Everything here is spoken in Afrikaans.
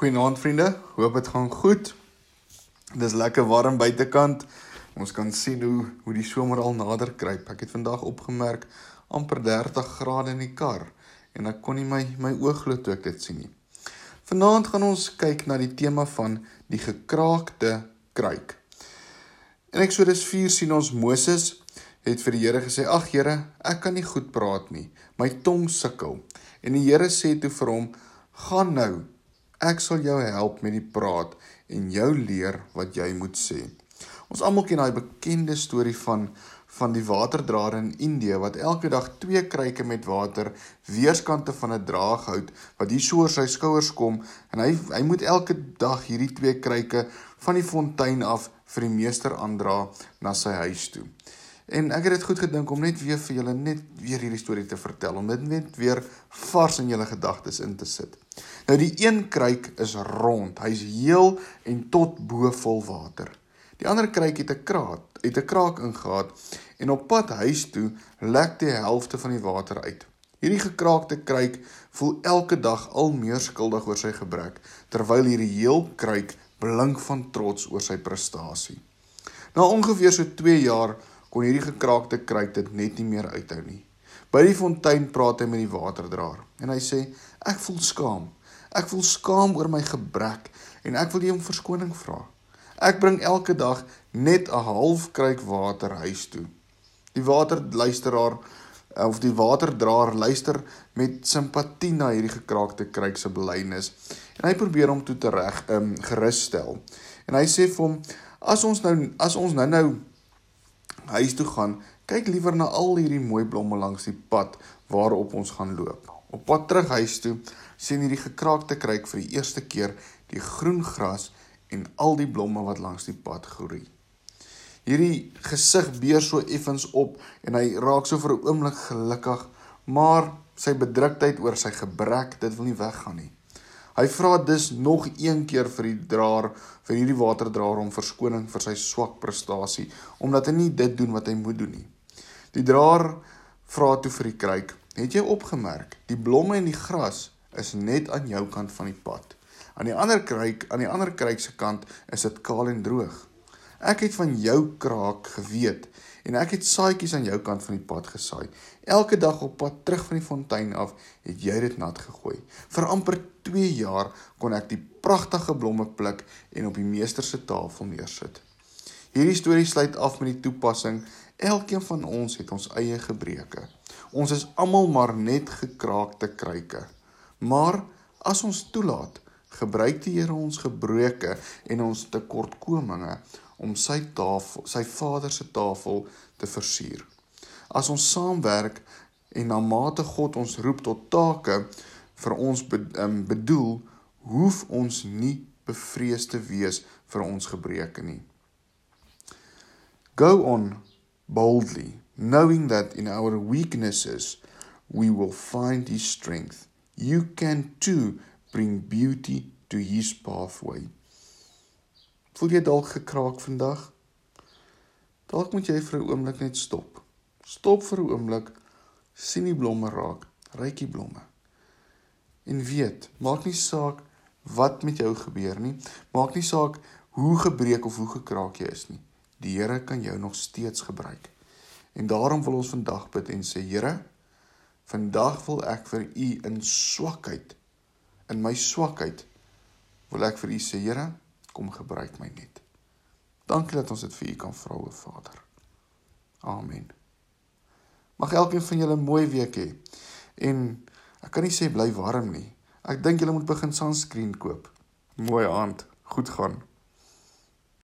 Goeienaand vriende, hoop dit gaan goed. Dis lekker warm buitekant. Ons kan sien hoe hoe die somer al nader kruip. Ek het vandag opgemerk amper 30 grade in die kar en ek kon nie my my oë glo toe ek dit sien nie. Vanaand gaan ons kyk na die tema van die gekraakte kruik. In Eksodus 4 sien ons Moses het vir die Here gesê: "Ag Here, ek kan nie goed praat nie. My tong sukkel." En die Here sê toe vir hom: "Gaan nou Ek sal jou help met die praat en jou leer wat jy moet sê. Ons almal ken daai bekende storie van van die waterdraer in Indië wat elke dag twee kruike met water weerskante van 'n draaghout wat hier so oor sy skouers kom en hy hy moet elke dag hierdie twee kruike van die fontein af vir die meester aandra na sy huis toe. En ek het dit goed gedink om net weer vir julle net weer hierdie storie te vertel om dit net weer vars in julle gedagtes in te sit. Nou die een kruik is rond. Hy's heel en tot bo vol water. Die ander kruik het 'n kraak, het 'n kraak ingehaat en op pad huis toe lek die helfte van die water uit. Hierdie gekraakte kruik voel elke dag al meer skuldig oor sy gebrek terwyl hierdie heel kruik blink van trots oor sy prestasie. Na ongeveer so 2 jaar kon hierdie gekraakte kruik dit net nie meer uithou nie. By die fontein praat hy met die waterdraer en hy sê ek voel skaam. Ek voel skaam oor my gebrek en ek wil U om verskoning vra. Ek bring elke dag net 'n half kruik water huis toe. Die waterluisteraar of die waterdraer luister met simpatie na hierdie gekraakte kruik se belynis en hy probeer hom toe te reg um, gerus stel. En hy sê vir hom as ons nou as ons nou-nou huis toe gaan, kyk liewer na al hierdie mooi blomme langs die pad waarop ons gaan loop. Op pad terug huis toe, sien hierdie gekraakte kruik vir die eerste keer die groen gras en al die blomme wat langs die pad groei. Hierdie gesig beer so effens op en hy raak so vir 'n oomblik gelukkig, maar sy bedruktheid oor sy gebrek, dit wil nie weggaan nie. Hy vra dus nog een keer vir die draer, vir hierdie waterdraer om verskoning vir sy swak prestasie, omdat hy nie dit doen wat hy moet doen nie. Die draer vra toe vir die kruik: "Het jy opgemerk, die blomme en die gras is net aan jou kant van die pad. Aan die ander kruik, aan die ander kruik se kant is dit kaal en droog. Ek het van jou kraak geweet en ek het saadjies aan jou kant van die pad gesaai. Elke dag op pad terug van die fontein af het jy dit nat gegooi. Vir amper 2 jaar kon ek die pragtige blomme pluk en op die meester se tafel neersit. Hierdie storie sluit af met die toepassing: Elkeen van ons het ons eie gebreke. Ons is almal maar net gekraakte kruike. Maar as ons toelaat, gebruik die Here ons gebreke en ons tekortkominge om sy tafel, sy Vader se tafel te versier. As ons saamwerk en na mate God ons roep tot take vir ons ehm, bedoel, hoef ons nie bevrees te wees vir ons gebreke nie. Go on boldly, knowing that in our weaknesses we will find his strength. You can too bring beauty to his pathway. Voel jy dalk gekraak vandag? Dalk moet jy vir 'n oomblik net stop. Stop vir 'n oomblik, sien die blomme raak, ryk die blomme. En weet, maak nie saak wat met jou gebeur nie, maak nie saak hoe gebreek of hoe gekraak jy is nie. Die Here kan jou nog steeds gebruik. En daarom wil ons vandag bid en sê Here, vandag wil ek vir U in swakheid, in my swakheid, wil ek vir U sê Here, kom gebruik my net. Dankie dat ons dit vir U kan vra, o Vader. Amen. Mag elkeen van julle 'n mooi week hê. En ek kan nie sê bly warm nie. Ek dink julle moet begin sunscreen koop. Mooi aand. Goed gaan.